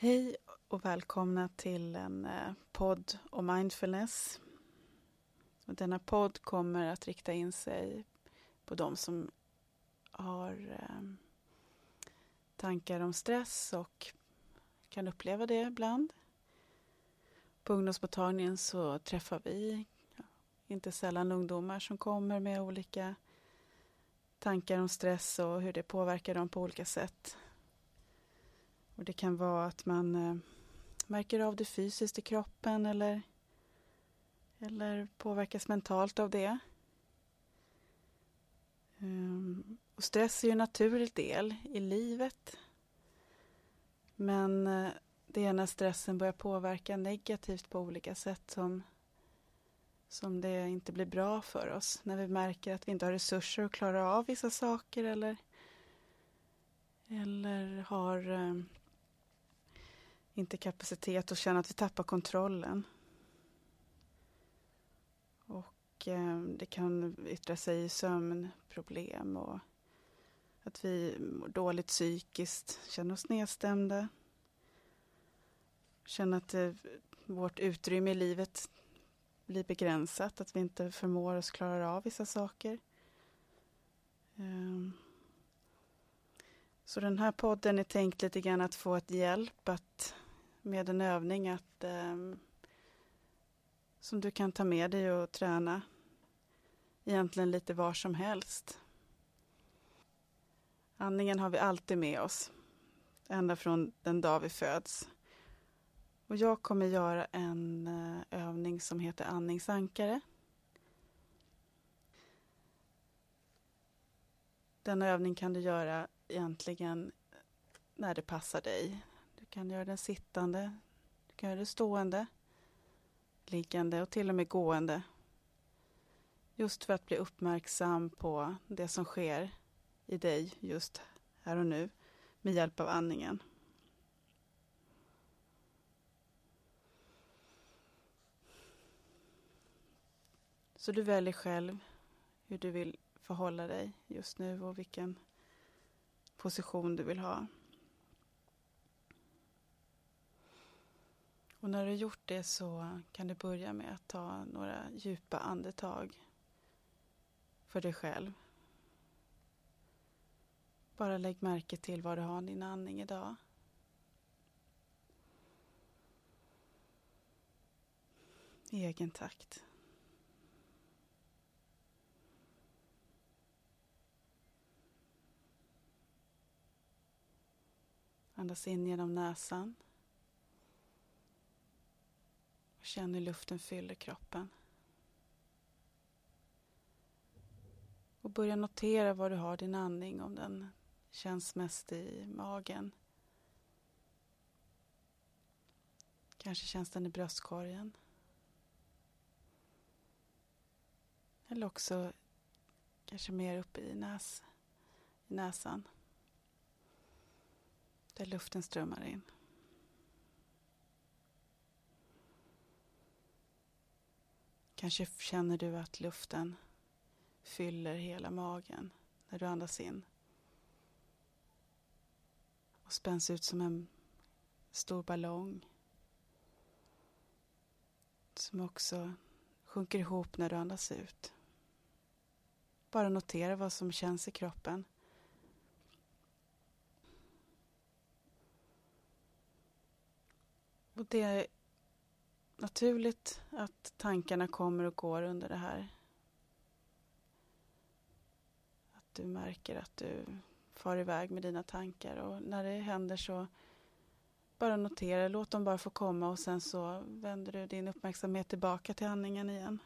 Hej och välkomna till en eh, podd om mindfulness. Denna podd kommer att rikta in sig på de som har eh, tankar om stress och kan uppleva det ibland. På ungdomsmottagningen så träffar vi inte sällan ungdomar som kommer med olika tankar om stress och hur det påverkar dem på olika sätt. Och Det kan vara att man eh, märker av det fysiskt i kroppen eller, eller påverkas mentalt av det. Um, och stress är ju en naturlig del i livet. Men eh, det är när stressen börjar påverka negativt på olika sätt som, som det inte blir bra för oss. När vi märker att vi inte har resurser att klara av vissa saker eller, eller har eh, inte kapacitet och känner att vi tappar kontrollen. Och eh, det kan yttra sig i sömnproblem och att vi mår dåligt psykiskt, känner oss nedstämda. Känner att eh, vårt utrymme i livet blir begränsat, att vi inte förmår oss klara av vissa saker. Ehm. Så den här podden är tänkt lite grann att få ett hjälp att med en övning att, eh, som du kan ta med dig och träna egentligen lite var som helst. Andningen har vi alltid med oss, ända från den dag vi föds. Och jag kommer göra en eh, övning som heter andningsankare. Denna övning kan du göra egentligen när det passar dig kan göra den sittande, du kan göra det stående, liggande och till och med gående. Just för att bli uppmärksam på det som sker i dig just här och nu med hjälp av andningen. Så du väljer själv hur du vill förhålla dig just nu och vilken position du vill ha. Och när du har gjort det så kan du börja med att ta några djupa andetag för dig själv. Bara lägg märke till var du har din andning idag. I egen takt. Andas in genom näsan. Känn hur luften fyller kroppen. Och börja notera var du har din andning, om den känns mest i magen. Kanske känns den i bröstkorgen. Eller också kanske mer uppe i, näs, i näsan. Där luften strömmar in. Kanske känner du att luften fyller hela magen när du andas in. Och spänns ut som en stor ballong. Som också sjunker ihop när du andas ut. Bara notera vad som känns i kroppen. Och det naturligt att tankarna kommer och går under det här. Att du märker att du far iväg med dina tankar och när det händer så bara notera, låt dem bara få komma och sen så vänder du din uppmärksamhet tillbaka till andningen igen.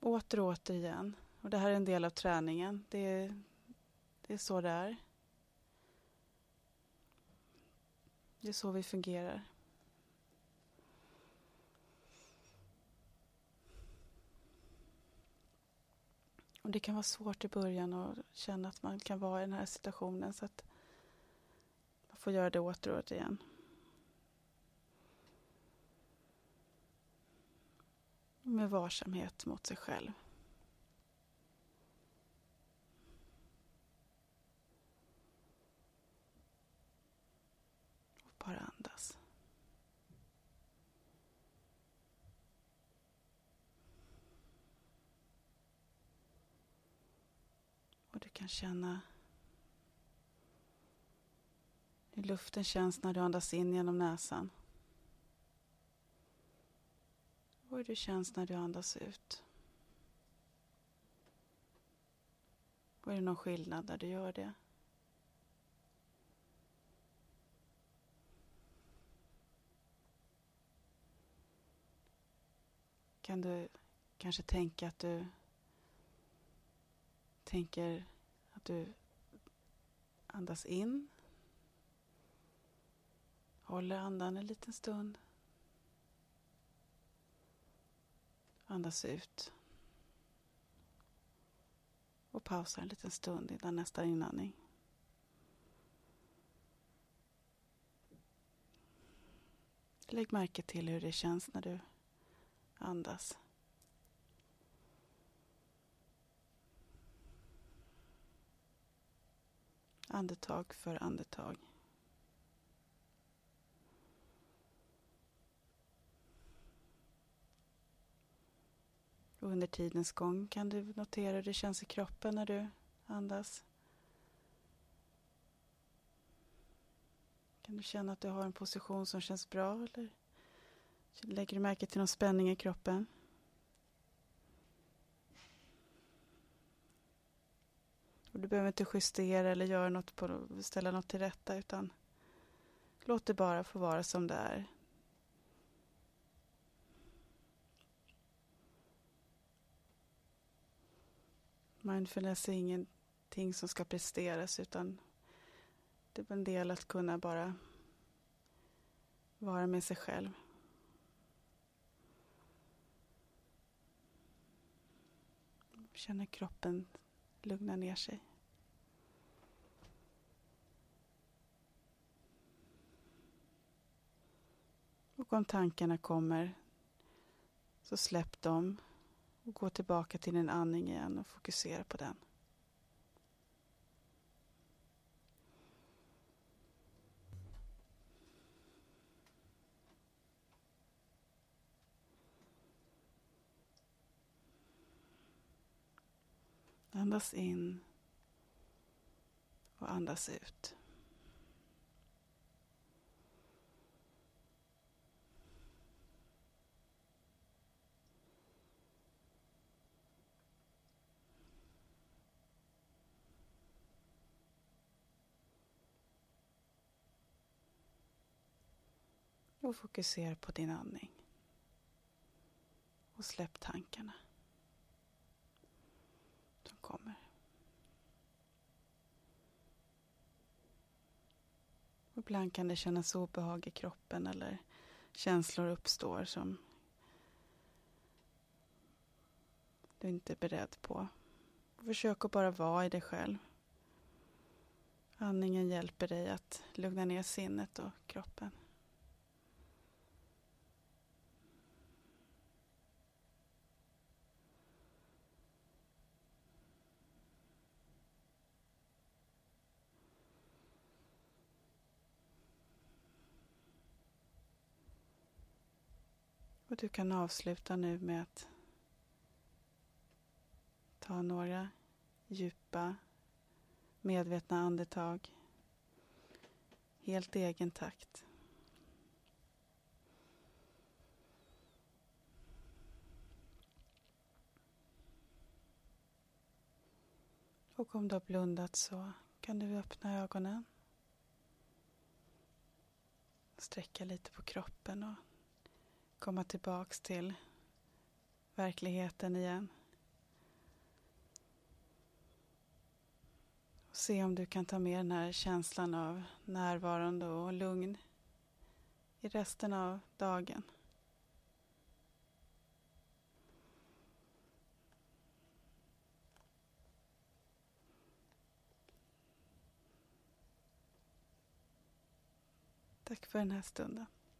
Åter och åter igen. Och det här är en del av träningen. Det är, det är så det är. Det är så vi fungerar. Och det kan vara svårt i början att känna att man kan vara i den här situationen så att man får göra det åter och åter igen. Med varsamhet mot sig själv. Du kan känna hur luften känns när du andas in genom näsan. Och hur det känns när du andas ut. Och är det någon skillnad när du gör det? Kan du kanske tänka att du tänker att du andas in. Håller andan en liten stund. Andas ut. Och pausar en liten stund innan nästa inandning. Lägg märke till hur det känns när du andas. Andetag för andetag. Och under tidens gång kan du notera hur det känns i kroppen när du andas. Kan du känna att du har en position som känns bra eller lägger du märke till någon spänning i kroppen? Och du behöver inte justera eller göra något på, ställa något till rätta utan låt det bara få vara som det är. Mindfulness är ingenting som ska presteras utan det är en del att kunna bara vara med sig själv. Känna kroppen lugna ner sig. Och om tankarna kommer så släpp dem och gå tillbaka till din andning igen och fokusera på den. Andas in och andas ut. Och fokusera på din andning. Och släpp tankarna kommer. Ibland kan det kännas obehag i kroppen eller känslor uppstår som du inte är beredd på. Försök att bara vara i dig själv. Andningen hjälper dig att lugna ner sinnet och kroppen. Och du kan avsluta nu med att ta några djupa medvetna andetag. Helt i egen takt. Och om du har blundat så kan du öppna ögonen. Sträcka lite på kroppen och komma tillbaks till verkligheten igen. Och se om du kan ta med den här känslan av närvarande och lugn i resten av dagen. Tack för den här stunden.